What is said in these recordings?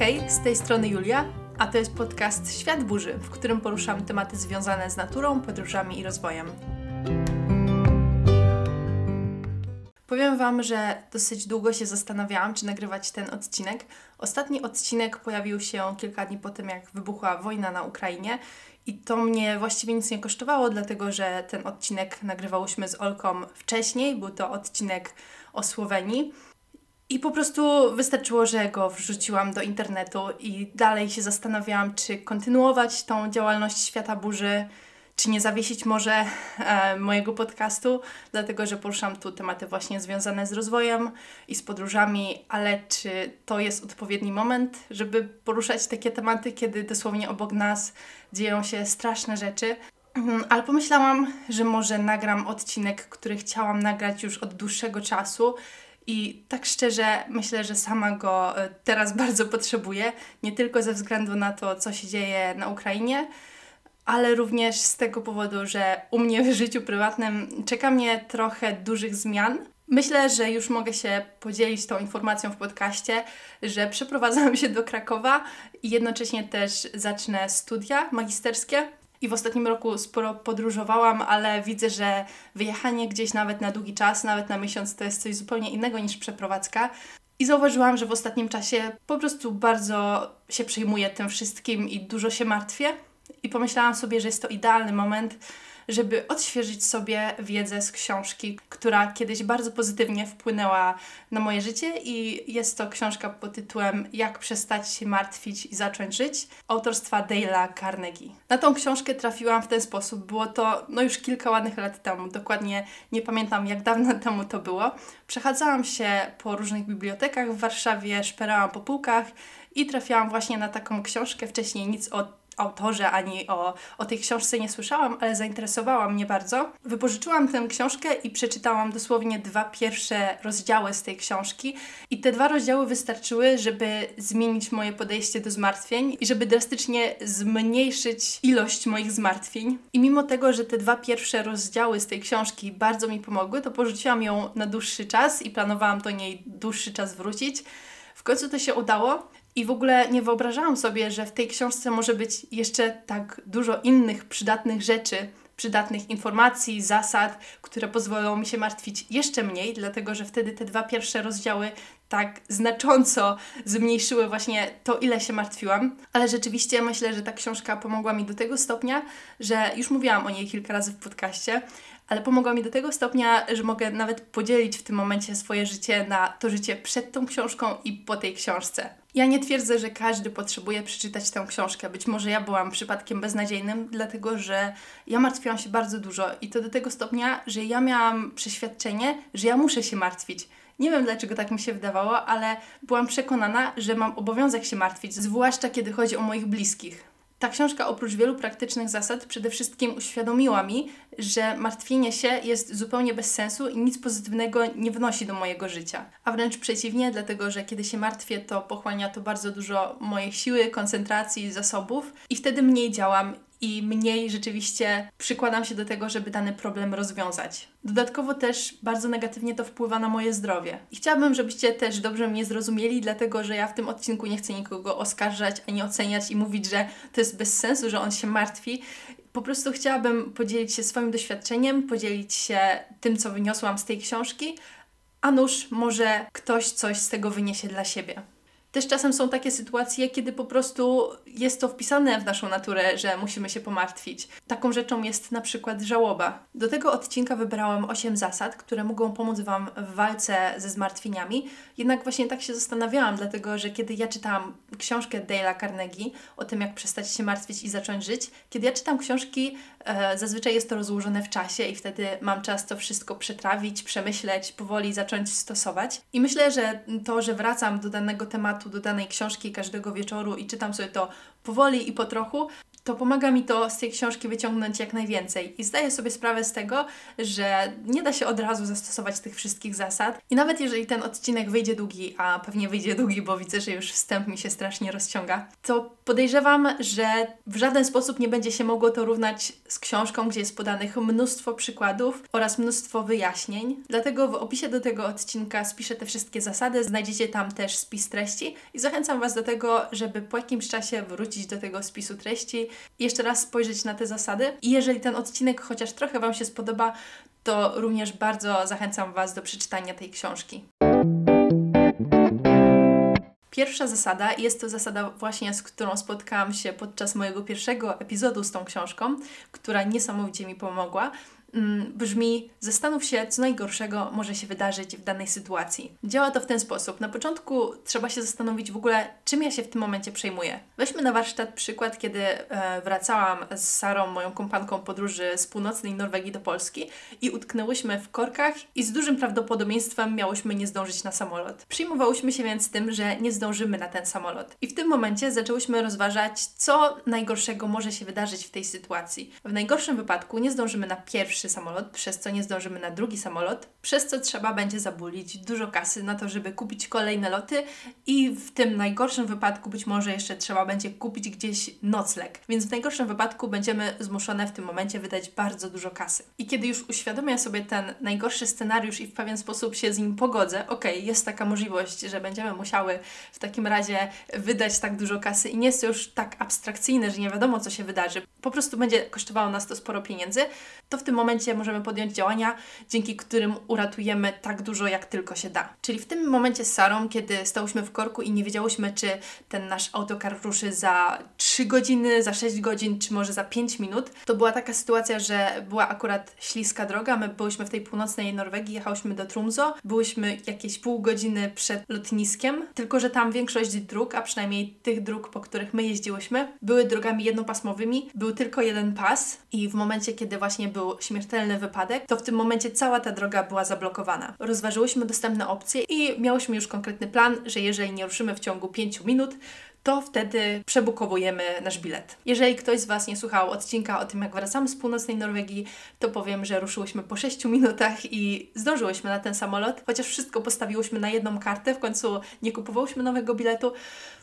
Hej, z tej strony Julia, a to jest podcast Świat Burzy, w którym poruszam tematy związane z naturą, podróżami i rozwojem. Powiem Wam, że dosyć długo się zastanawiałam, czy nagrywać ten odcinek. Ostatni odcinek pojawił się kilka dni po tym, jak wybuchła wojna na Ukrainie. I to mnie właściwie nic nie kosztowało, dlatego że ten odcinek nagrywałyśmy z Olką wcześniej. Był to odcinek o Słowenii. I po prostu wystarczyło, że go wrzuciłam do internetu i dalej się zastanawiałam, czy kontynuować tą działalność Świata Burzy, czy nie zawiesić może e, mojego podcastu, dlatego że poruszam tu tematy właśnie związane z rozwojem i z podróżami, ale czy to jest odpowiedni moment, żeby poruszać takie tematy, kiedy dosłownie obok nas dzieją się straszne rzeczy. Mhm, ale pomyślałam, że może nagram odcinek, który chciałam nagrać już od dłuższego czasu i tak szczerze myślę, że sama go e, teraz bardzo potrzebuję, nie tylko ze względu na to, co się dzieje na Ukrainie, ale również z tego powodu, że u mnie w życiu prywatnym czeka mnie trochę dużych zmian. Myślę, że już mogę się podzielić tą informacją w podcaście, że przeprowadzam się do Krakowa i jednocześnie też zacznę studia magisterskie. I w ostatnim roku sporo podróżowałam, ale widzę, że wyjechanie gdzieś nawet na długi czas, nawet na miesiąc, to jest coś zupełnie innego niż przeprowadzka. I zauważyłam, że w ostatnim czasie po prostu bardzo się przejmuję tym wszystkim i dużo się martwię. I pomyślałam sobie, że jest to idealny moment, żeby odświeżyć sobie wiedzę z książki, która kiedyś bardzo pozytywnie wpłynęła na moje życie i jest to książka pod tytułem Jak przestać się martwić i zacząć żyć autorstwa Dale'a Carnegie. Na tą książkę trafiłam w ten sposób. Było to no już kilka ładnych lat temu, dokładnie nie pamiętam jak dawno temu to było. Przechadzałam się po różnych bibliotekach w Warszawie, szperałam po półkach i trafiłam właśnie na taką książkę. Wcześniej nic o autorze ani o, o tej książce nie słyszałam, ale zainteresowała mnie bardzo. Wypożyczyłam tę książkę i przeczytałam dosłownie dwa pierwsze rozdziały z tej książki. I te dwa rozdziały wystarczyły, żeby zmienić moje podejście do zmartwień i żeby drastycznie zmniejszyć ilość moich zmartwień. I mimo tego, że te dwa pierwsze rozdziały z tej książki bardzo mi pomogły, to porzuciłam ją na dłuższy czas i planowałam do niej dłuższy czas wrócić. W końcu to się udało i w ogóle nie wyobrażałam sobie, że w tej książce może być jeszcze tak dużo innych przydatnych rzeczy, przydatnych informacji, zasad, które pozwolą mi się martwić jeszcze mniej, dlatego że wtedy te dwa pierwsze rozdziały tak znacząco zmniejszyły właśnie to, ile się martwiłam. Ale rzeczywiście myślę, że ta książka pomogła mi do tego stopnia, że już mówiłam o niej kilka razy w podcaście, ale pomogła mi do tego stopnia, że mogę nawet podzielić w tym momencie swoje życie na to życie przed tą książką i po tej książce. Ja nie twierdzę, że każdy potrzebuje przeczytać tę książkę. Być może ja byłam przypadkiem beznadziejnym, dlatego że ja martwiłam się bardzo dużo i to do tego stopnia, że ja miałam przeświadczenie, że ja muszę się martwić. Nie wiem dlaczego tak mi się wydawało, ale byłam przekonana, że mam obowiązek się martwić, zwłaszcza kiedy chodzi o moich bliskich. Ta książka oprócz wielu praktycznych zasad przede wszystkim uświadomiła mi, że martwienie się jest zupełnie bez sensu i nic pozytywnego nie wnosi do mojego życia. A wręcz przeciwnie, dlatego że kiedy się martwię, to pochłania to bardzo dużo mojej siły, koncentracji, zasobów i wtedy mniej działam i mniej rzeczywiście przykładam się do tego, żeby dany problem rozwiązać. Dodatkowo też bardzo negatywnie to wpływa na moje zdrowie. I chciałabym, żebyście też dobrze mnie zrozumieli, dlatego że ja w tym odcinku nie chcę nikogo oskarżać ani oceniać i mówić, że to jest bez sensu, że on się martwi. Po prostu chciałabym podzielić się swoim doświadczeniem, podzielić się tym, co wyniosłam z tej książki, a nuż może ktoś coś z tego wyniesie dla siebie. Też czasem są takie sytuacje, kiedy po prostu jest to wpisane w naszą naturę, że musimy się pomartwić. Taką rzeczą jest na przykład żałoba. Do tego odcinka wybrałam 8 zasad, które mogą pomóc Wam w walce ze zmartwieniami. Jednak właśnie tak się zastanawiałam, dlatego że kiedy ja czytałam książkę Dale'a Carnegie o tym, jak przestać się martwić i zacząć żyć, kiedy ja czytam książki, zazwyczaj jest to rozłożone w czasie i wtedy mam czas to wszystko przetrawić, przemyśleć, powoli zacząć stosować. I myślę, że to, że wracam do danego tematu, do danej książki każdego wieczoru i czytam sobie to powoli i po trochu, to pomaga mi to z tej książki wyciągnąć jak najwięcej. I zdaję sobie sprawę z tego, że nie da się od razu zastosować tych wszystkich zasad. I nawet jeżeli ten odcinek wyjdzie długi, a pewnie wyjdzie długi, bo widzę, że już wstęp mi się strasznie rozciąga, to podejrzewam, że w żaden sposób nie będzie się mogło to równać z książką, gdzie jest podanych mnóstwo przykładów oraz mnóstwo wyjaśnień. Dlatego w opisie do tego odcinka spiszę te wszystkie zasady, znajdziecie tam też spis treści i zachęcam Was do tego, żeby po jakimś czasie wrócić do tego spisu treści jeszcze raz spojrzeć na te zasady. I jeżeli ten odcinek chociaż trochę Wam się spodoba, to również bardzo zachęcam Was do przeczytania tej książki. Pierwsza zasada jest to zasada właśnie, z którą spotkałam się podczas mojego pierwszego epizodu z tą książką, która niesamowicie mi pomogła. Mm, brzmi: Zastanów się, co najgorszego może się wydarzyć w danej sytuacji. Działa to w ten sposób. Na początku trzeba się zastanowić w ogóle, czym ja się w tym momencie przejmuję. Weźmy na warsztat przykład, kiedy e, wracałam z Sarą, moją kompanką podróży z północnej Norwegii do Polski i utknęłyśmy w korkach i z dużym prawdopodobieństwem miałyśmy nie zdążyć na samolot. Przyjmowałyśmy się więc tym, że nie zdążymy na ten samolot. I w tym momencie zaczęłyśmy rozważać, co najgorszego może się wydarzyć w tej sytuacji. W najgorszym wypadku nie zdążymy na pierwszy pierwszy samolot, przez co nie zdążymy na drugi samolot, przez co trzeba będzie zabulić dużo kasy na to, żeby kupić kolejne loty i w tym najgorszym wypadku być może jeszcze trzeba będzie kupić gdzieś nocleg. Więc w najgorszym wypadku będziemy zmuszone w tym momencie wydać bardzo dużo kasy. I kiedy już uświadomię sobie ten najgorszy scenariusz i w pewien sposób się z nim pogodzę, ok, jest taka możliwość, że będziemy musiały w takim razie wydać tak dużo kasy i nie jest to już tak abstrakcyjne, że nie wiadomo co się wydarzy, po prostu będzie kosztowało nas to sporo pieniędzy, to w tym momencie możemy podjąć działania, dzięki którym uratujemy tak dużo, jak tylko się da. Czyli w tym momencie z Sarą, kiedy stałyśmy w korku i nie wiedziałyśmy, czy ten nasz autokar ruszy za 3 godziny, za 6 godzin, czy może za 5 minut, to była taka sytuacja, że była akurat śliska droga. My byłyśmy w tej północnej Norwegii, jechałyśmy do Trumzo, byłyśmy jakieś pół godziny przed lotniskiem, tylko że tam większość dróg, a przynajmniej tych dróg, po których my jeździłyśmy, były drogami jednopasmowymi, był tylko jeden pas i w momencie, kiedy właśnie był śmiertelny wypadek, to w tym momencie cała ta droga była zablokowana. Rozważyłyśmy dostępne opcje i miałyśmy już konkretny plan, że jeżeli nie ruszymy w ciągu 5 minut, to wtedy przebukowujemy nasz bilet. Jeżeli ktoś z Was nie słuchał odcinka o tym, jak wracamy z północnej Norwegii, to powiem, że ruszyłyśmy po 6 minutach i zdążyłyśmy na ten samolot, chociaż wszystko postawiłyśmy na jedną kartę, w końcu nie kupowałyśmy nowego biletu.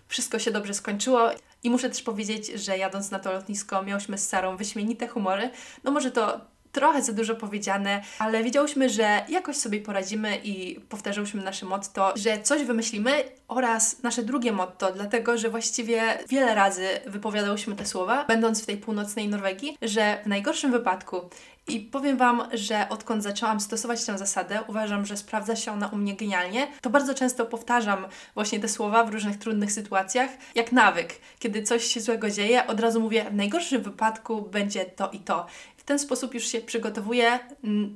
Wszystko się dobrze skończyło i muszę też powiedzieć, że jadąc na to lotnisko miałyśmy z Sarą wyśmienite humory. No może to trochę za dużo powiedziane, ale wiedziałyśmy, że jakoś sobie poradzimy i powtarzałyśmy nasze motto, że coś wymyślimy oraz nasze drugie motto, dlatego że właściwie wiele razy wypowiadałyśmy te słowa, będąc w tej północnej Norwegii, że w najgorszym wypadku i powiem Wam, że odkąd zaczęłam stosować tę zasadę, uważam, że sprawdza się ona u mnie genialnie. To bardzo często powtarzam właśnie te słowa w różnych trudnych sytuacjach, jak nawyk. Kiedy coś się złego dzieje, od razu mówię, w najgorszym wypadku będzie to i to ten sposób już się przygotowuję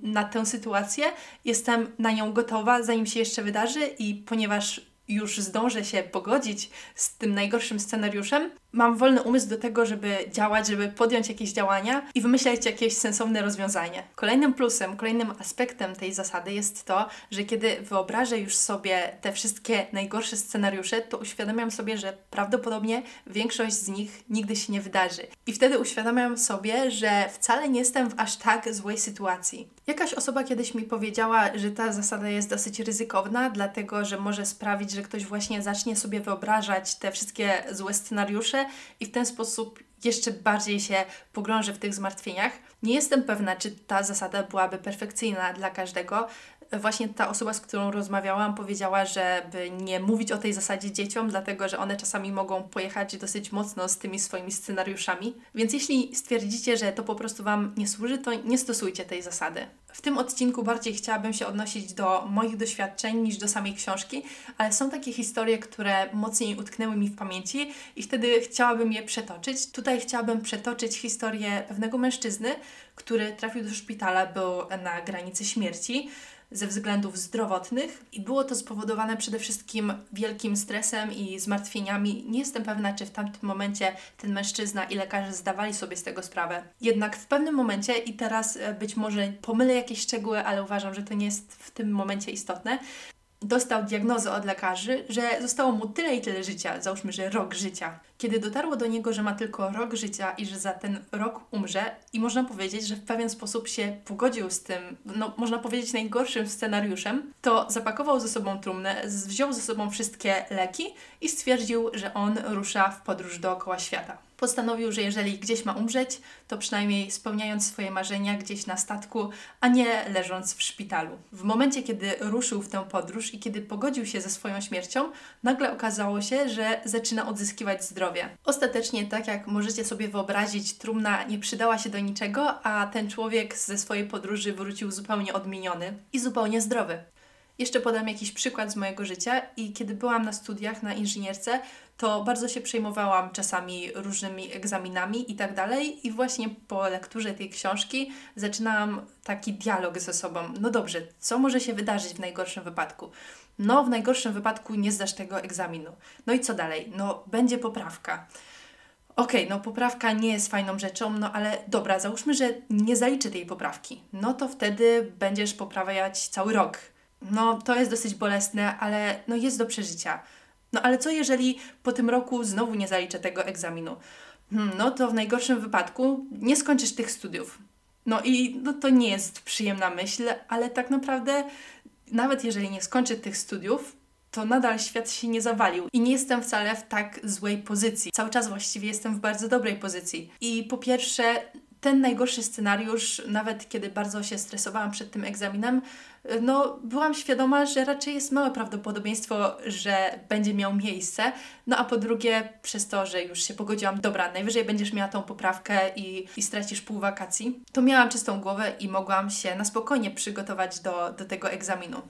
na tę sytuację, jestem na nią gotowa, zanim się jeszcze wydarzy, i ponieważ już zdążę się pogodzić z tym najgorszym scenariuszem, mam wolny umysł do tego, żeby działać, żeby podjąć jakieś działania i wymyśleć jakieś sensowne rozwiązanie. Kolejnym plusem, kolejnym aspektem tej zasady jest to, że kiedy wyobrażę już sobie te wszystkie najgorsze scenariusze, to uświadamiam sobie, że prawdopodobnie większość z nich nigdy się nie wydarzy. I wtedy uświadamiam sobie, że wcale nie jestem w aż tak złej sytuacji. Jakaś osoba kiedyś mi powiedziała, że ta zasada jest dosyć ryzykowna, dlatego że może sprawić, że ktoś właśnie zacznie sobie wyobrażać te wszystkie złe scenariusze i w ten sposób jeszcze bardziej się pogrążę w tych zmartwieniach. Nie jestem pewna, czy ta zasada byłaby perfekcyjna dla każdego. Właśnie ta osoba, z którą rozmawiałam, powiedziała, żeby nie mówić o tej zasadzie dzieciom, dlatego że one czasami mogą pojechać dosyć mocno z tymi swoimi scenariuszami. Więc jeśli stwierdzicie, że to po prostu Wam nie służy, to nie stosujcie tej zasady. W tym odcinku bardziej chciałabym się odnosić do moich doświadczeń niż do samej książki, ale są takie historie, które mocniej utknęły mi w pamięci i wtedy chciałabym je przetoczyć. Tutaj chciałabym przetoczyć historię pewnego mężczyzny, który trafił do szpitala, był na granicy śmierci ze względów zdrowotnych i było to spowodowane przede wszystkim wielkim stresem i zmartwieniami. Nie jestem pewna, czy w tamtym momencie ten mężczyzna i lekarze zdawali sobie z tego sprawę. Jednak w pewnym momencie, i teraz e, być może pomylę jakieś szczegóły, ale uważam, że to nie jest w tym momencie istotne, dostał diagnozę od lekarzy, że zostało mu tyle i tyle życia, załóżmy, że rok życia. Kiedy dotarło do niego, że ma tylko rok życia i że za ten rok umrze, i można powiedzieć, że w pewien sposób się pogodził z tym, no można powiedzieć najgorszym scenariuszem, to zapakował ze sobą trumnę, wziął ze sobą wszystkie leki i stwierdził, że on rusza w podróż dookoła świata postanowił, że jeżeli gdzieś ma umrzeć, to przynajmniej spełniając swoje marzenia gdzieś na statku, a nie leżąc w szpitalu. W momencie, kiedy ruszył w tę podróż i kiedy pogodził się ze swoją śmiercią, nagle okazało się, że zaczyna odzyskiwać zdrowie. Ostatecznie, tak jak możecie sobie wyobrazić, trumna nie przydała się do niczego, a ten człowiek ze swojej podróży wrócił zupełnie odmieniony i zupełnie zdrowy. Jeszcze podam jakiś przykład z mojego życia i kiedy byłam na studiach na inżynierce, to bardzo się przejmowałam czasami różnymi egzaminami i tak dalej i właśnie po lekturze tej książki zaczynałam taki dialog ze sobą. No dobrze, co może się wydarzyć w najgorszym wypadku? No, w najgorszym wypadku nie zdasz tego egzaminu. No i co dalej? No, będzie poprawka. Okej, okay, no poprawka nie jest fajną rzeczą, no ale dobra, załóżmy, że nie zaliczę tej poprawki. No to wtedy będziesz poprawiać cały rok no to jest dosyć bolesne, ale no jest do przeżycia. No ale co jeżeli po tym roku znowu nie zaliczę tego egzaminu? Hmm, no to w najgorszym wypadku nie skończysz tych studiów. No i no to nie jest przyjemna myśl, ale tak naprawdę nawet jeżeli nie skończę tych studiów, to nadal świat się nie zawalił i nie jestem wcale w tak złej pozycji. Cały czas właściwie jestem w bardzo dobrej pozycji. I po pierwsze, ten najgorszy scenariusz, nawet kiedy bardzo się stresowałam przed tym egzaminem, no byłam świadoma, że raczej jest małe prawdopodobieństwo, że będzie miał miejsce. No a po drugie, przez to, że już się pogodziłam, dobra, najwyżej będziesz miała tą poprawkę i, i stracisz pół wakacji, to miałam czystą głowę i mogłam się na spokojnie przygotować do, do tego egzaminu.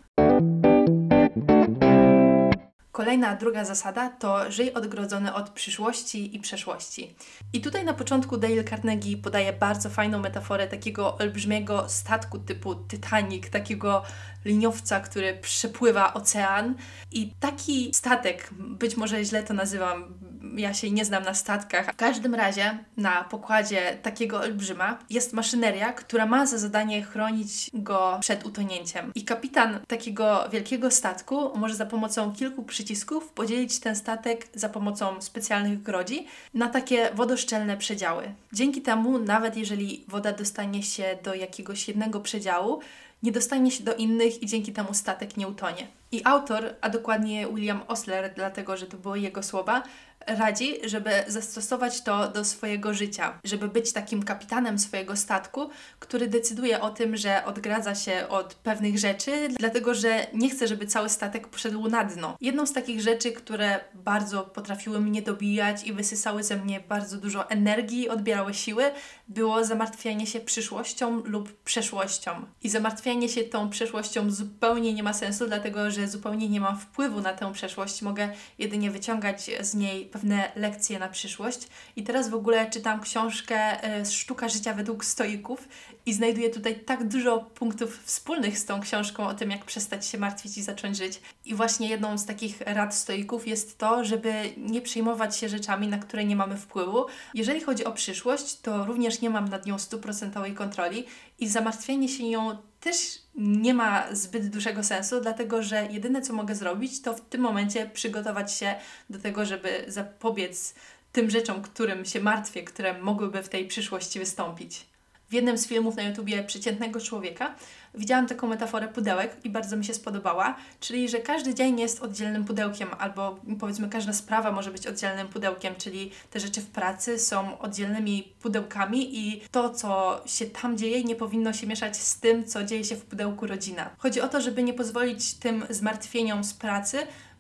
Kolejna, druga zasada to żyj odgrodzony od przyszłości i przeszłości. I tutaj na początku Dale Carnegie podaje bardzo fajną metaforę takiego olbrzymiego statku typu Titanic, takiego liniowca, który przepływa ocean. I taki statek, być może źle to nazywam, ja się nie znam na statkach. W każdym razie na pokładzie takiego olbrzyma jest maszyneria, która ma za zadanie chronić go przed utonięciem. I kapitan takiego wielkiego statku może za pomocą kilku przycisków podzielić ten statek za pomocą specjalnych grodzi na takie wodoszczelne przedziały. Dzięki temu, nawet jeżeli woda dostanie się do jakiegoś jednego przedziału, nie dostanie się do innych i dzięki temu statek nie utonie. I autor, a dokładnie William Osler, dlatego że to były jego słowa, radzi, żeby zastosować to do swojego życia, żeby być takim kapitanem swojego statku, który decyduje o tym, że odgradza się od pewnych rzeczy, dlatego że nie chce, żeby cały statek poszedł na dno. Jedną z takich rzeczy, które bardzo potrafiły mnie dobijać i wysysały ze mnie bardzo dużo energii, odbierały siły, było zamartwianie się przyszłością lub przeszłością. I zamartwianie się tą przeszłością zupełnie nie ma sensu, dlatego że zupełnie nie mam wpływu na tę przeszłość. Mogę jedynie wyciągać z niej pewne lekcje na przyszłość. I teraz w ogóle czytam książkę e, Sztuka życia według stoików i znajduję tutaj tak dużo punktów wspólnych z tą książką o tym, jak przestać się martwić i zacząć żyć. I właśnie jedną z takich rad stoików jest to, żeby nie przejmować się rzeczami, na które nie mamy wpływu. Jeżeli chodzi o przyszłość, to również nie mam nad nią stuprocentowej kontroli i zamartwienie się nią też nie ma zbyt dużego sensu, dlatego że jedyne co mogę zrobić, to w tym momencie przygotować się do tego, żeby zapobiec tym rzeczom, którym się martwię, które mogłyby w tej przyszłości wystąpić w jednym z filmów na YouTubie przeciętnego człowieka widziałam taką metaforę pudełek i bardzo mi się spodobała, czyli że każdy dzień jest oddzielnym pudełkiem, albo powiedzmy każda sprawa może być oddzielnym pudełkiem, czyli te rzeczy w pracy są oddzielnymi pudełkami i to, co się tam dzieje, nie powinno się mieszać z tym, co dzieje się w pudełku rodzina. Chodzi o to, żeby nie pozwolić tym zmartwieniom z pracy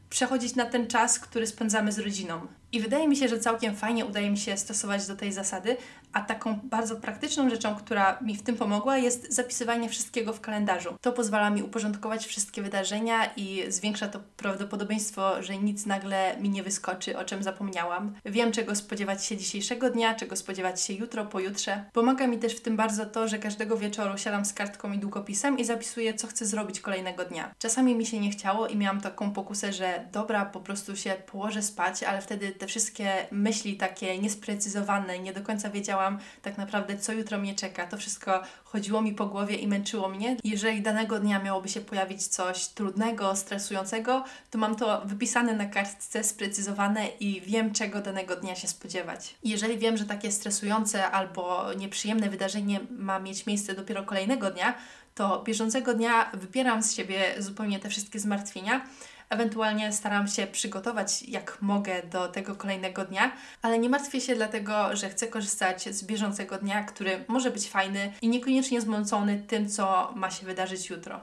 przechodzić na ten czas, który spędzamy z rodziną. I wydaje mi się, że całkiem fajnie udaje mi się stosować do tej zasady, a taką bardzo praktyczną rzeczą, która mi w tym pomogła, jest zapisywanie wszystkiego w kalendarzu. To pozwala mi uporządkować wszystkie wydarzenia i zwiększa to prawdopodobieństwo, że nic nagle mi nie wyskoczy, o czym zapomniałam. Wiem, czego spodziewać się dzisiejszego dnia, czego spodziewać się jutro, pojutrze. Pomaga mi też w tym bardzo to, że każdego wieczoru siadam z kartką i długopisem i zapisuję, co chcę zrobić kolejnego dnia. Czasami mi się nie chciało i miałam taką pokusę, że dobra, po prostu się położę spać, ale wtedy te wszystkie myśli takie niesprecyzowane, nie do końca wiedziałam tak naprawdę, co jutro mnie czeka. To wszystko chodziło mi po głowie i męczyło mnie. Jeżeli danego dnia miałoby się pojawić coś trudnego, stresującego, to mam to wypisane na kartce, sprecyzowane i wiem, czego danego dnia się spodziewać. Jeżeli wiem, że takie stresujące albo nieprzyjemne wydarzenie ma mieć miejsce dopiero kolejnego dnia, to bieżącego dnia wypieram z siebie zupełnie te wszystkie zmartwienia. Ewentualnie staram się przygotować jak mogę do tego kolejnego dnia, ale nie martwię się dlatego, że chcę korzystać z bieżącego dnia, który może być fajny i niekoniecznie zmącony tym, co ma się wydarzyć jutro.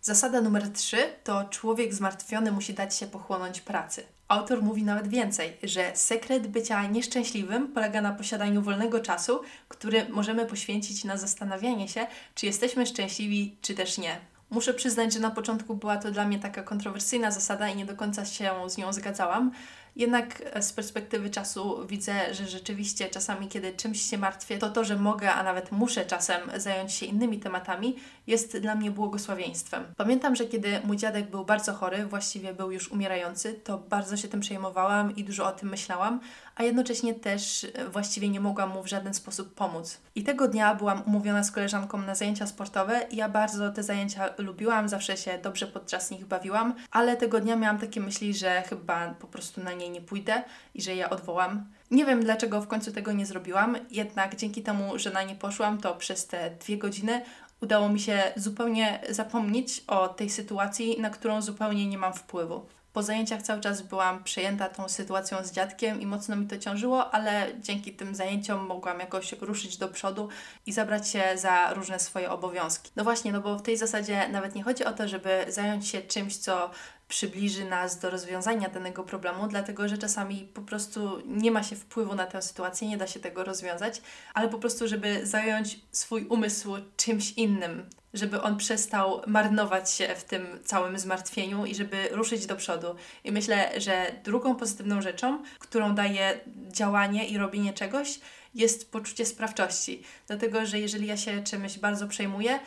Zasada numer 3 to człowiek zmartwiony musi dać się pochłonąć pracy. Autor mówi nawet więcej, że sekret bycia nieszczęśliwym polega na posiadaniu wolnego czasu, który możemy poświęcić na zastanawianie się, czy jesteśmy szczęśliwi, czy też nie. Muszę przyznać, że na początku była to dla mnie taka kontrowersyjna zasada i nie do końca się z nią zgadzałam. Jednak z perspektywy czasu widzę, że rzeczywiście czasami, kiedy czymś się martwię, to to, że mogę, a nawet muszę czasem zająć się innymi tematami, jest dla mnie błogosławieństwem. Pamiętam, że kiedy mój dziadek był bardzo chory, właściwie był już umierający, to bardzo się tym przejmowałam i dużo o tym myślałam, a jednocześnie też e, właściwie nie mogłam mu w żaden sposób pomóc. I tego dnia byłam umówiona z koleżanką na zajęcia sportowe i ja bardzo te zajęcia lubiłam, zawsze się dobrze podczas nich bawiłam, ale tego dnia miałam takie myśli, że chyba po prostu na nie nie pójdę i że je odwołam. Nie wiem dlaczego w końcu tego nie zrobiłam, jednak dzięki temu, że na nie poszłam, to przez te dwie godziny udało mi się zupełnie zapomnieć o tej sytuacji, na którą zupełnie nie mam wpływu. Po zajęciach cały czas byłam przejęta tą sytuacją z dziadkiem i mocno mi to ciążyło, ale dzięki tym zajęciom mogłam jakoś ruszyć do przodu i zabrać się za różne swoje obowiązki. No właśnie, no bo w tej zasadzie nawet nie chodzi o to, żeby zająć się czymś, co przybliży nas do rozwiązania danego problemu, dlatego że czasami po prostu nie ma się wpływu na tę sytuację, nie da się tego rozwiązać, ale po prostu, żeby zająć swój umysł czymś innym, żeby on przestał marnować się w tym całym zmartwieniu i żeby ruszyć do przodu. I myślę, że drugą pozytywną rzeczą, którą daje działanie i robienie czegoś, jest poczucie sprawczości. Dlatego, że jeżeli ja się czymś bardzo przejmuję,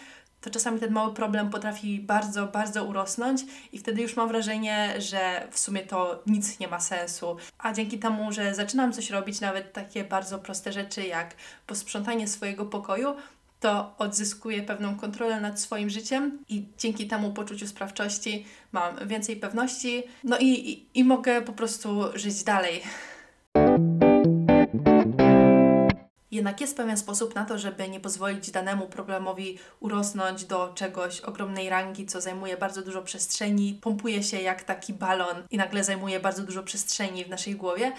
to czasami ten mały problem potrafi bardzo, bardzo urosnąć i wtedy już mam wrażenie, że w sumie to nic nie ma sensu. A dzięki temu, że zaczynam coś robić, nawet takie bardzo proste rzeczy jak posprzątanie swojego pokoju, to odzyskuję pewną kontrolę nad swoim życiem i dzięki temu poczuciu sprawczości mam więcej pewności, no i, i, i mogę po prostu żyć dalej. Jednak jest pewien sposób na to, żeby nie pozwolić danemu problemowi urosnąć do czegoś ogromnej rangi, co zajmuje bardzo dużo przestrzeni, pompuje się jak taki balon i nagle zajmuje bardzo dużo przestrzeni w naszej głowie.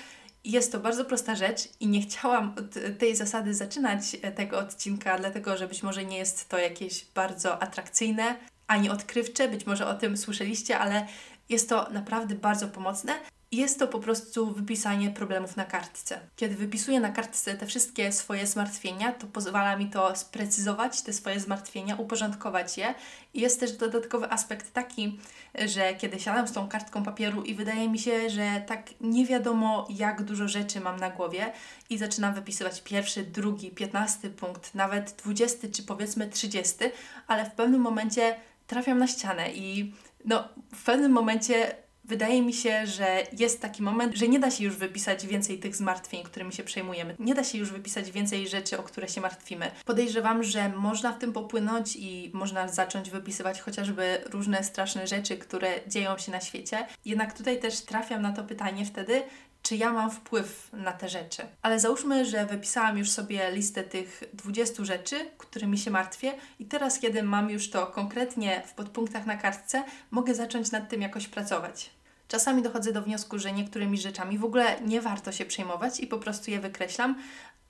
Jest to bardzo prosta rzecz i nie chciałam od tej zasady zaczynać tego odcinka, dlatego że być może nie jest to jakieś bardzo atrakcyjne ani odkrywcze, być może o tym słyszeliście, ale jest to naprawdę bardzo pomocne jest to po prostu wypisanie problemów na kartce. Kiedy wypisuję na kartce te wszystkie swoje zmartwienia, to pozwala mi to sprecyzować te swoje zmartwienia, uporządkować je. I jest też dodatkowy aspekt taki, że kiedy siadam z tą kartką papieru i wydaje mi się, że tak nie wiadomo, jak dużo rzeczy mam na głowie, i zaczynam wypisywać pierwszy, drugi, piętnasty punkt, nawet dwudziesty czy powiedzmy trzydziesty, ale w pewnym momencie trafiam na ścianę i no, w pewnym momencie wydaje mi się, że jest taki moment, że nie da się już wypisać więcej tych zmartwień, którymi się przejmujemy. Nie da się już wypisać więcej rzeczy, o które się martwimy. Podejrzewam, że można w tym popłynąć i można zacząć wypisywać chociażby różne straszne rzeczy, które dzieją się na świecie. Jednak tutaj też trafiam na to pytanie wtedy, czy ja mam wpływ na te rzeczy. Ale załóżmy, że wypisałam już sobie listę tych 20 rzeczy, którymi się martwię, i teraz, kiedy mam już to konkretnie w podpunktach na kartce, mogę zacząć nad tym jakoś pracować. Czasami dochodzę do wniosku, że niektórymi rzeczami w ogóle nie warto się przejmować i po prostu je wykreślam.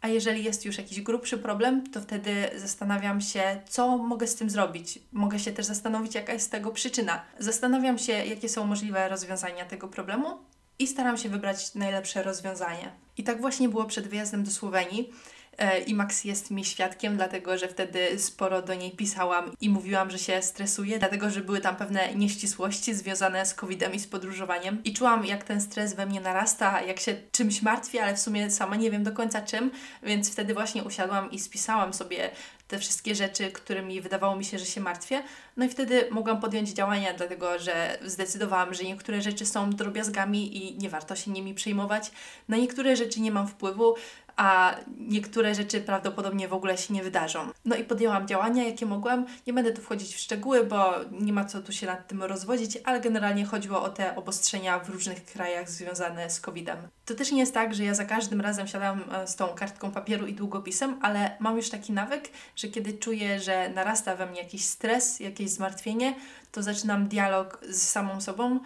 A jeżeli jest już jakiś grubszy problem, to wtedy zastanawiam się, co mogę z tym zrobić. Mogę się też zastanowić, jaka jest tego przyczyna. Zastanawiam się, jakie są możliwe rozwiązania tego problemu i staram się wybrać najlepsze rozwiązanie. I tak właśnie było przed wyjazdem do Słowenii. E, i Max jest mi świadkiem, dlatego że wtedy sporo do niej pisałam i mówiłam, że się stresuję, dlatego że były tam pewne nieścisłości związane z COVID-em i z podróżowaniem. I czułam, jak ten stres we mnie narasta, jak się czymś martwię, ale w sumie sama nie wiem do końca czym, więc wtedy właśnie usiadłam i spisałam sobie te wszystkie rzeczy, którymi wydawało mi się, że się martwię. No i wtedy mogłam podjąć działania, dlatego że zdecydowałam, że niektóre rzeczy są drobiazgami i nie warto się nimi przejmować. Na niektóre rzeczy nie mam wpływu, a niektóre rzeczy prawdopodobnie w ogóle się nie wydarzą. No i podjęłam działania, jakie mogłam. Nie będę tu wchodzić w szczegóły, bo nie ma co tu się nad tym rozwodzić, ale generalnie chodziło o te obostrzenia w różnych krajach związane z COVID-em. To też nie jest tak, że ja za każdym razem siadam e, z tą kartką papieru i długopisem, ale mam już taki nawyk, że kiedy czuję, że narasta we mnie jakiś stres, jakieś zmartwienie, to zaczynam dialog z samą sobą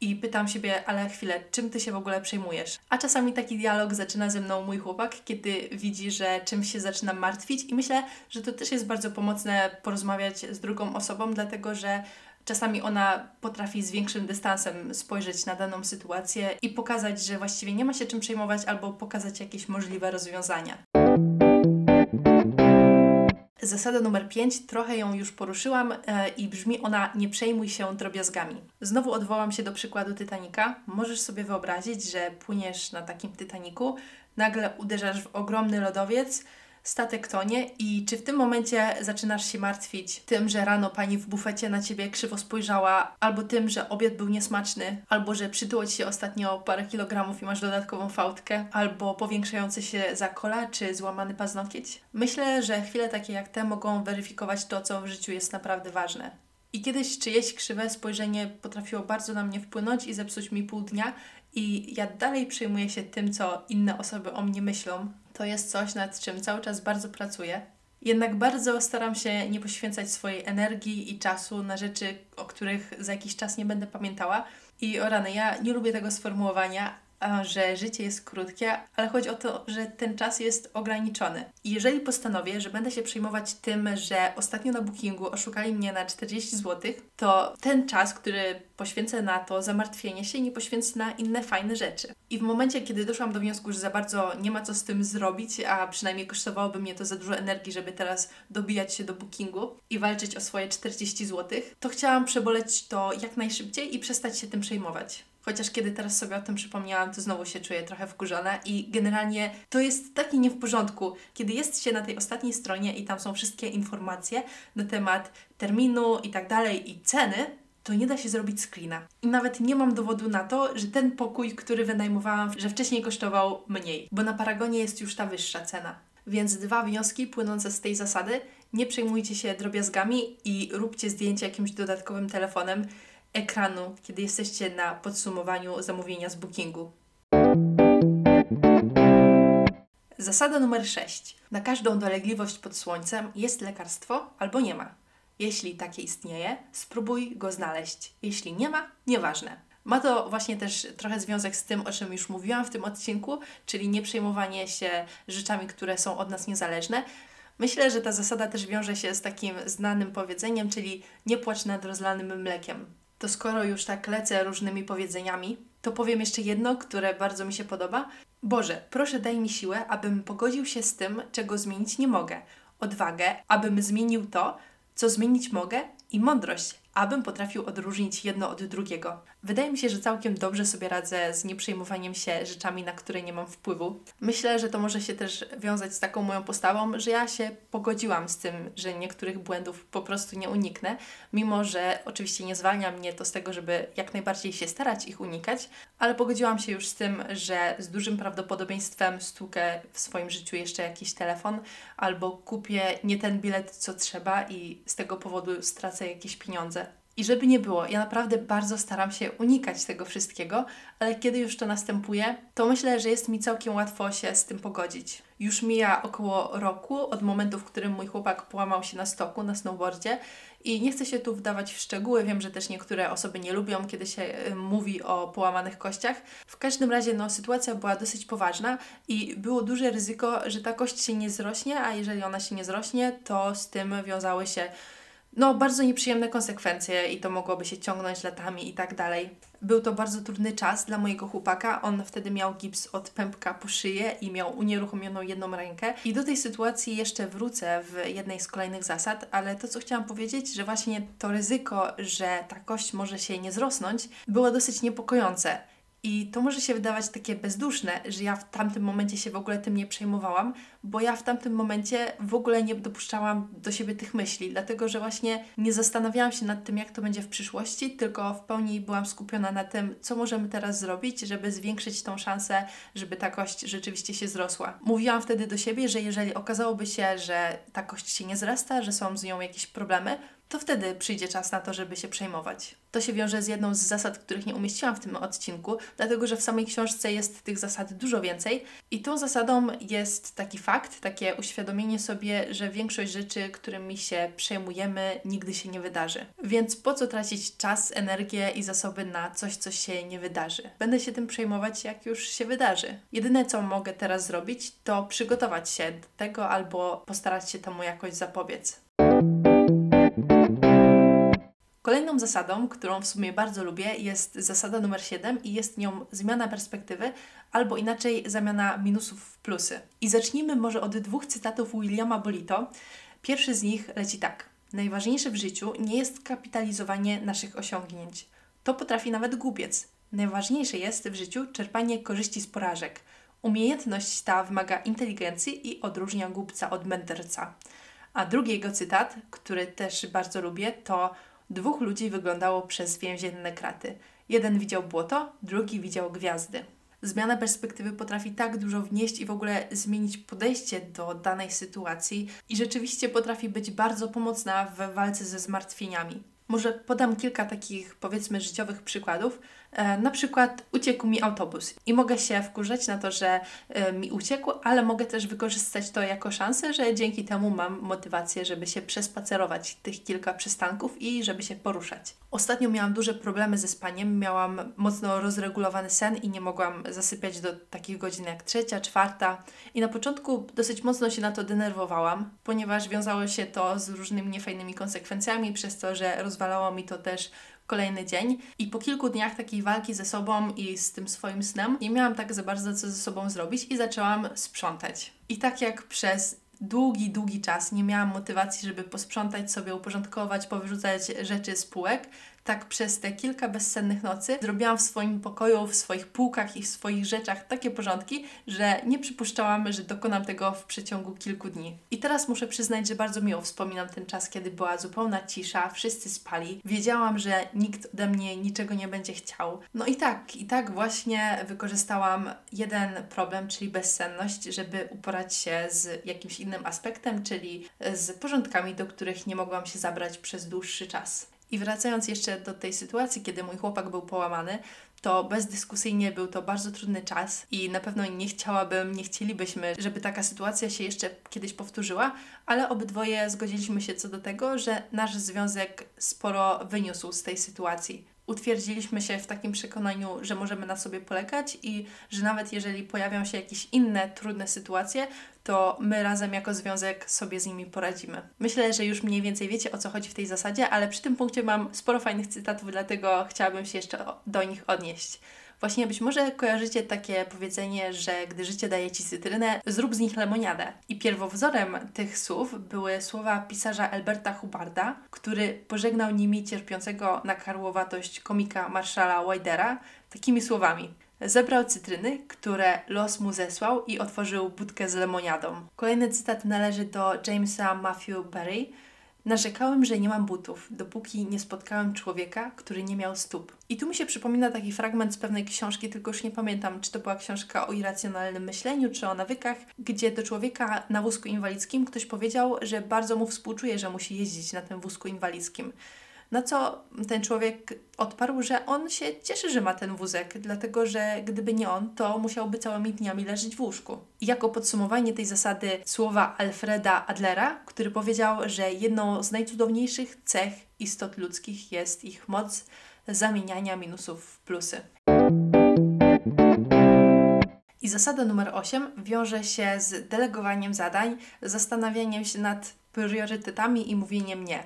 i pytam siebie, ale chwilę, czym ty się w ogóle przejmujesz? A czasami taki dialog zaczyna ze mną mój chłopak, kiedy widzi, że czymś się zaczynam martwić, i myślę, że to też jest bardzo pomocne porozmawiać z drugą osobą, dlatego że Czasami ona potrafi z większym dystansem spojrzeć na daną sytuację i pokazać, że właściwie nie ma się czym przejmować, albo pokazać jakieś możliwe rozwiązania. Zasada numer 5, trochę ją już poruszyłam e, i brzmi ona: nie przejmuj się drobiazgami. Znowu odwołam się do przykładu Titanica. Możesz sobie wyobrazić, że płyniesz na takim Titaniku, nagle uderzasz w ogromny lodowiec, statek tonie i czy w tym momencie zaczynasz się martwić tym, że rano pani w bufecie na ciebie krzywo spojrzała, albo tym, że obiad był niesmaczny, albo że przytyło ci się ostatnio parę kilogramów i masz dodatkową fałdkę, albo powiększający się zakola, czy złamany paznokieć? Myślę, że chwile takie jak te mogą weryfikować to, co w życiu jest naprawdę ważne. I kiedyś czyjeś krzywe spojrzenie potrafiło bardzo na mnie wpłynąć i zepsuć mi pół dnia, i ja dalej przejmuję się tym, co inne osoby o mnie myślą, to jest coś, nad czym cały czas bardzo pracuję. Jednak bardzo staram się nie poświęcać swojej energii i czasu na rzeczy, o których za jakiś czas nie będę pamiętała. I o rany, ja nie lubię tego sformułowania, że życie jest krótkie, ale chodzi o to, że ten czas jest ograniczony. I jeżeli postanowię, że będę się przejmować tym, że ostatnio na bookingu oszukali mnie na 40 zł, to ten czas, który poświęcę na to zamartwienie się, nie poświęcę na inne fajne rzeczy. I w momencie, kiedy doszłam do wniosku, że za bardzo nie ma co z tym zrobić, a przynajmniej kosztowałoby mnie to za dużo energii, żeby teraz dobijać się do bookingu i walczyć o swoje 40 zł, to chciałam przeboleć to jak najszybciej i przestać się tym przejmować. Chociaż kiedy teraz sobie o tym przypomniałam, to znowu się czuję trochę wkurzona i generalnie to jest takie nie w porządku, kiedy jest się na tej ostatniej stronie i tam są wszystkie informacje na temat terminu i tak dalej i ceny, to nie da się zrobić screena. I nawet nie mam dowodu na to, że ten pokój, który wynajmowałam, że wcześniej kosztował mniej, bo na Paragonie jest już ta wyższa cena. Więc dwa wnioski płynące z tej zasady. Nie przejmujcie się drobiazgami i róbcie zdjęcia jakimś dodatkowym telefonem ekranu, kiedy jesteście na podsumowaniu zamówienia z bookingu. Zasada numer 6. Na każdą dolegliwość pod słońcem jest lekarstwo albo nie ma. Jeśli takie istnieje, spróbuj go znaleźć. Jeśli nie ma, nieważne. Ma to właśnie też trochę związek z tym, o czym już mówiłam w tym odcinku, czyli nie przejmowanie się rzeczami, które są od nas niezależne. Myślę, że ta zasada też wiąże się z takim znanym powiedzeniem, czyli nie płacz nad rozlanym mlekiem to skoro już tak lecę różnymi powiedzeniami, to powiem jeszcze jedno, które bardzo mi się podoba. Boże, proszę daj mi siłę, abym pogodził się z tym, czego zmienić nie mogę. Odwagę, abym zmienił to, co zmienić mogę i mądrość, abym potrafił odróżnić jedno od drugiego. Wydaje mi się, że całkiem dobrze sobie radzę z nieprzejmowaniem się rzeczami, na które nie mam wpływu. Myślę, że to może się też wiązać z taką moją postawą, że ja się pogodziłam z tym, że niektórych błędów po prostu nie uniknę, mimo że oczywiście nie zwalnia mnie to z tego, żeby jak najbardziej się starać ich unikać, ale pogodziłam się już z tym, że z dużym prawdopodobieństwem stukę w swoim życiu jeszcze jakiś telefon albo kupię nie ten bilet, co trzeba i z tego powodu stracę jakieś pieniądze. I żeby nie było, ja naprawdę bardzo staram się unikać tego wszystkiego, ale kiedy już to następuje, to myślę, że jest mi całkiem łatwo się z tym pogodzić. Już mija około roku od momentu, w którym mój chłopak połamał się na stoku, na snowboardzie i nie chcę się tu wdawać w szczegóły, wiem, że też niektóre osoby nie lubią, kiedy się y, mówi o połamanych kościach. W każdym razie no, sytuacja była dosyć poważna i było duże ryzyko, że ta kość się nie zrośnie, a jeżeli ona się nie zrośnie, to z tym wiązały się no, bardzo nieprzyjemne konsekwencje i to mogłoby się ciągnąć latami i tak dalej. Był to bardzo trudny czas dla mojego chłopaka. On wtedy miał gips od pępka po szyję i miał unieruchomioną jedną rękę. I do tej sytuacji jeszcze wrócę w jednej z kolejnych zasad, ale to, co chciałam powiedzieć, że właśnie to ryzyko, że ta kość może się nie zrosnąć, było dosyć niepokojące. I to może się wydawać takie bezduszne, że ja w tamtym momencie się w ogóle tym nie przejmowałam, bo ja w tamtym momencie w ogóle nie dopuszczałam do siebie tych myśli, dlatego że właśnie nie zastanawiałam się nad tym, jak to będzie w przyszłości, tylko w pełni byłam skupiona na tym, co możemy teraz zrobić, żeby zwiększyć tą szansę, żeby ta kość rzeczywiście się zrosła. Mówiłam wtedy do siebie, że jeżeli okazałoby się, że ta kość się nie zrasta, że są z nią jakieś problemy, to wtedy przyjdzie czas na to, żeby się przejmować. To się wiąże z jedną z zasad, których nie umieściłam w tym odcinku, dlatego że w samej książce jest tych zasad dużo więcej. I tą zasadą jest taki fakt, takie uświadomienie sobie, że większość rzeczy, którymi się przejmujemy, nigdy się nie wydarzy. Więc po co tracić czas, energię i zasoby na coś, co się nie wydarzy? Będę się tym przejmować, jak już się wydarzy. Jedyne, co mogę teraz zrobić, to przygotować się do tego albo postarać się temu jakoś zapobiec. Kolejną zasadą, którą w sumie bardzo lubię, jest zasada numer 7 i jest nią zmiana perspektywy, albo inaczej zamiana minusów w plusy. I zacznijmy może od dwóch cytatów Williama Bolito. Pierwszy z nich leci tak. Najważniejsze w życiu nie jest kapitalizowanie naszych osiągnięć. To potrafi nawet głupiec. Najważniejsze jest w życiu czerpanie korzyści z porażek. Umiejętność ta wymaga inteligencji i odróżnia głupca od mędrca. A drugi jego cytat, który też bardzo lubię, to Dwóch ludzi wyglądało przez więzienne kraty. Jeden widział błoto, drugi widział gwiazdy. Zmiana perspektywy potrafi tak dużo wnieść i w ogóle zmienić podejście do danej sytuacji i rzeczywiście potrafi być bardzo pomocna w walce ze zmartwieniami. Może podam kilka takich, powiedzmy, życiowych przykładów. E, na przykład uciekł mi autobus i mogę się wkurzać na to, że e, mi uciekł, ale mogę też wykorzystać to jako szansę, że dzięki temu mam motywację, żeby się przespacerować tych kilka przystanków i żeby się poruszać. Ostatnio miałam duże problemy ze spaniem, miałam mocno rozregulowany sen i nie mogłam zasypiać do takich godzin jak trzecia, czwarta. I na początku dosyć mocno się na to denerwowałam, ponieważ wiązało się to z różnymi niefajnymi konsekwencjami, przez to, że rozwalało mi to też kolejny dzień. I po kilku dniach takiej walki ze sobą i z tym swoim snem, nie miałam tak za bardzo co ze sobą zrobić i zaczęłam sprzątać. I tak jak przez długi, długi czas nie miałam motywacji, żeby posprzątać sobie, uporządkować, powyrzucać rzeczy z półek, tak przez te kilka bezsennych nocy zrobiłam w swoim pokoju, w swoich półkach i w swoich rzeczach takie porządki, że nie przypuszczałam, że dokonam tego w przeciągu kilku dni. I teraz muszę przyznać, że bardzo miło wspominam ten czas, kiedy była zupełna cisza, wszyscy spali. Wiedziałam, że nikt ode mnie niczego nie będzie chciał. No i tak, i tak właśnie wykorzystałam jeden problem, czyli bezsenność, żeby uporać się z jakimś innym aspektem, czyli z porządkami, do których nie mogłam się zabrać przez dłuższy czas. I wracając jeszcze do tej sytuacji, kiedy mój chłopak był połamany, to bezdyskusyjnie był to bardzo trudny czas i na pewno nie chciałabym, nie chcielibyśmy, żeby taka sytuacja się jeszcze kiedyś powtórzyła, ale obydwoje zgodziliśmy się co do tego, że nasz związek sporo wyniósł z tej sytuacji utwierdziliśmy się w takim przekonaniu, że możemy na sobie polegać i że nawet jeżeli pojawią się jakieś inne trudne sytuacje, to my razem jako związek sobie z nimi poradzimy. Myślę, że już mniej więcej wiecie o co chodzi w tej zasadzie, ale przy tym punkcie mam sporo fajnych cytatów, dlatego chciałabym się jeszcze do nich odnieść. Właśnie być może kojarzycie takie powiedzenie, że gdy życie daje Ci cytrynę, zrób z nich lemoniadę. I pierwowzorem tych słów były słowa pisarza Alberta Hubbarda, który pożegnał nimi cierpiącego na karłowatość komika Marszala Widera takimi słowami. Zebrał cytryny, które los mu zesłał i otworzył budkę z lemoniadą. Kolejny cytat należy do Jamesa Matthew Berry, Narzekałem, że nie mam butów, dopóki nie spotkałem człowieka, który nie miał stóp. I tu mi się przypomina taki fragment z pewnej książki, tylko już nie pamiętam, czy to była książka o irracjonalnym myśleniu, czy o nawykach, gdzie do człowieka na wózku inwalidzkim ktoś powiedział, że bardzo mu współczuje, że musi jeździć na tym wózku inwalidzkim. Na co ten człowiek odparł, że on się cieszy, że ma ten wózek, dlatego że gdyby nie on, to musiałby całymi dniami leżeć w łóżku. I jako podsumowanie tej zasady słowa Alfreda Adlera, który powiedział, że jedną z najcudowniejszych cech istot ludzkich jest ich moc zamieniania minusów w plusy. I zasada numer 8 wiąże się z delegowaniem zadań, zastanawianiem się nad priorytetami i mówieniem nie.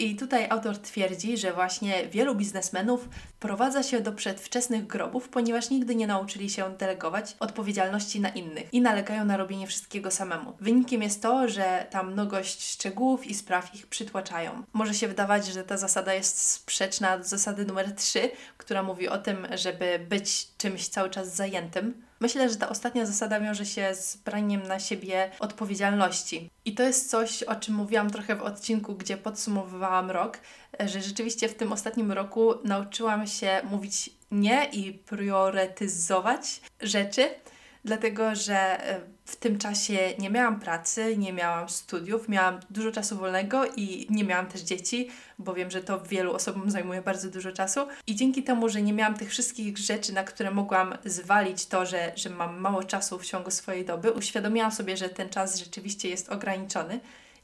I tutaj autor twierdzi, że właśnie wielu biznesmenów prowadza się do przedwczesnych grobów, ponieważ nigdy nie nauczyli się delegować odpowiedzialności na innych i nalegają na robienie wszystkiego samemu. Wynikiem jest to, że ta mnogość szczegółów i spraw ich przytłaczają. Może się wydawać, że ta zasada jest sprzeczna z zasady numer 3, która mówi o tym, żeby być czymś cały czas zajętym. Myślę, że ta ostatnia zasada wiąże się z braniem na siebie odpowiedzialności. I to jest coś, o czym mówiłam trochę w odcinku, gdzie podsumowywałam rok, że rzeczywiście w tym ostatnim roku nauczyłam się mówić nie i priorytetyzować rzeczy, dlatego że w tym czasie nie miałam pracy, nie miałam studiów, miałam dużo czasu wolnego i nie miałam też dzieci, bo wiem, że to wielu osobom zajmuje bardzo dużo czasu. I dzięki temu, że nie miałam tych wszystkich rzeczy, na które mogłam zwalić to, że, że mam mało czasu w ciągu swojej doby, uświadomiłam sobie, że ten czas rzeczywiście jest ograniczony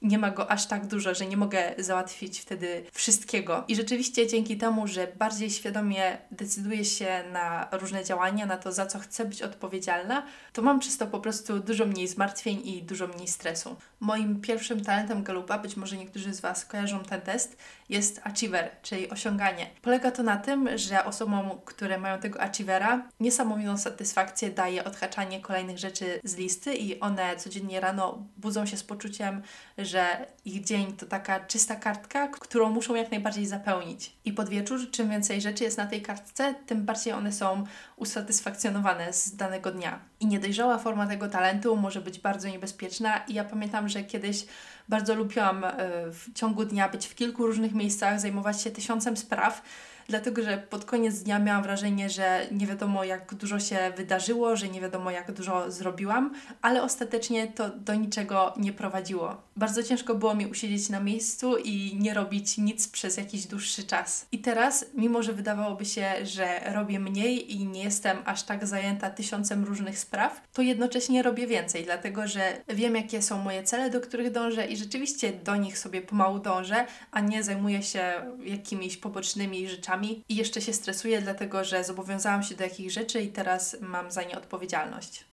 nie ma go aż tak dużo, że nie mogę załatwić wtedy wszystkiego. I rzeczywiście dzięki temu, że bardziej świadomie decyduję się na różne działania, na to, za co chcę być odpowiedzialna, to mam przez to po prostu dużo mniej zmartwień i dużo mniej stresu. Moim pierwszym talentem Galupa, być może niektórzy z Was kojarzą ten test, jest achiever, czyli osiąganie. Polega to na tym, że osobom, które mają tego achievera, niesamowitą satysfakcję daje odhaczanie kolejnych rzeczy z listy i one codziennie rano budzą się z poczuciem, że ich dzień to taka czysta kartka, którą muszą jak najbardziej zapełnić. I pod wieczór, czym więcej rzeczy jest na tej kartce, tym bardziej one są usatysfakcjonowane z danego dnia. I niedojrzała forma tego talentu może być bardzo niebezpieczna. I ja pamiętam, że kiedyś bardzo lubiłam e, w ciągu dnia być w kilku różnych miejscach, zajmować się tysiącem spraw dlatego że pod koniec dnia miałam wrażenie, że nie wiadomo jak dużo się wydarzyło, że nie wiadomo jak dużo zrobiłam, ale ostatecznie to do niczego nie prowadziło. Bardzo ciężko było mi usiedzieć na miejscu i nie robić nic przez jakiś dłuższy czas. I teraz, mimo że wydawałoby się, że robię mniej i nie jestem aż tak zajęta tysiącem różnych spraw, to jednocześnie robię więcej, dlatego że wiem, jakie są moje cele, do których dążę i rzeczywiście do nich sobie pomału dążę, a nie zajmuję się jakimiś pobocznymi rzeczami i jeszcze się stresuję, dlatego że zobowiązałam się do jakichś rzeczy i teraz mam za nie odpowiedzialność.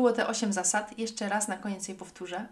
Było te 8 zasad. Jeszcze raz na koniec je powtórzę.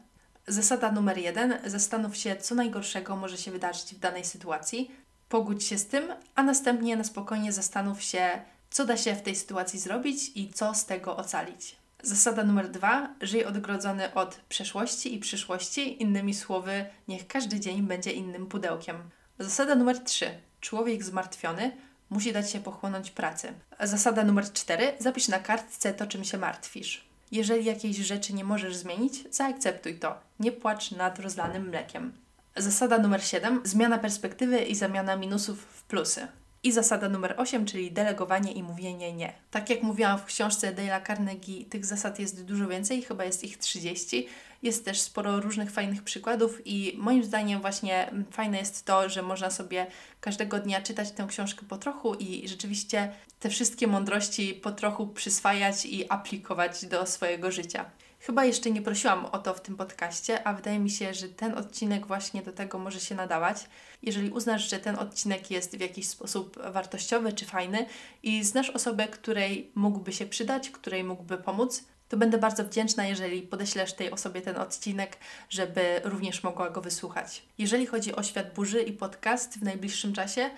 Zasada numer jeden: zastanów się, co najgorszego może się wydarzyć w danej sytuacji. Pogódź się z tym, a następnie na spokojnie zastanów się, co da się w tej sytuacji zrobić i co z tego ocalić. Zasada numer dwa: żyj odgrodzony od przeszłości i przyszłości. Innymi słowy, niech każdy dzień będzie innym pudełkiem. Zasada numer trzy: człowiek zmartwiony musi dać się pochłonąć pracy. Zasada numer cztery: zapisz na kartce to, czym się martwisz. Jeżeli jakiejś rzeczy nie możesz zmienić, zaakceptuj to. Nie płacz nad rozlanym mlekiem. Zasada numer 7. Zmiana perspektywy i zamiana minusów w plusy. I zasada numer 8, czyli delegowanie i mówienie nie. Tak jak mówiłam w książce Dale'a Carnegie, tych zasad jest dużo więcej, chyba jest ich 30. Jest też sporo różnych fajnych przykładów i moim zdaniem właśnie fajne jest to, że można sobie każdego dnia czytać tę książkę po trochu i rzeczywiście te wszystkie mądrości po trochu przyswajać i aplikować do swojego życia. Chyba jeszcze nie prosiłam o to w tym podcaście, a wydaje mi się, że ten odcinek właśnie do tego może się nadawać. Jeżeli uznasz, że ten odcinek jest w jakiś sposób wartościowy czy fajny i znasz osobę, której mógłby się przydać, której mógłby pomóc, to będę bardzo wdzięczna, jeżeli podeślesz tej osobie ten odcinek, żeby również mogła go wysłuchać. Jeżeli chodzi o świat burzy i podcast w najbliższym czasie,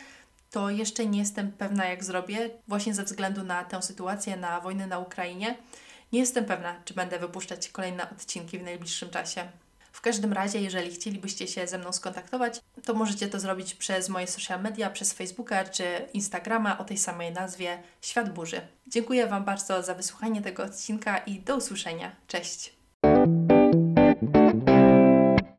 to jeszcze nie jestem pewna, jak zrobię, właśnie ze względu na tę sytuację, na wojnę na Ukrainie. Nie jestem pewna, czy będę wypuszczać kolejne odcinki w najbliższym czasie. W każdym razie, jeżeli chcielibyście się ze mną skontaktować, to możecie to zrobić przez moje social media, przez Facebooka czy Instagrama o tej samej nazwie Świat Burzy. Dziękuję Wam bardzo za wysłuchanie tego odcinka i do usłyszenia. Cześć!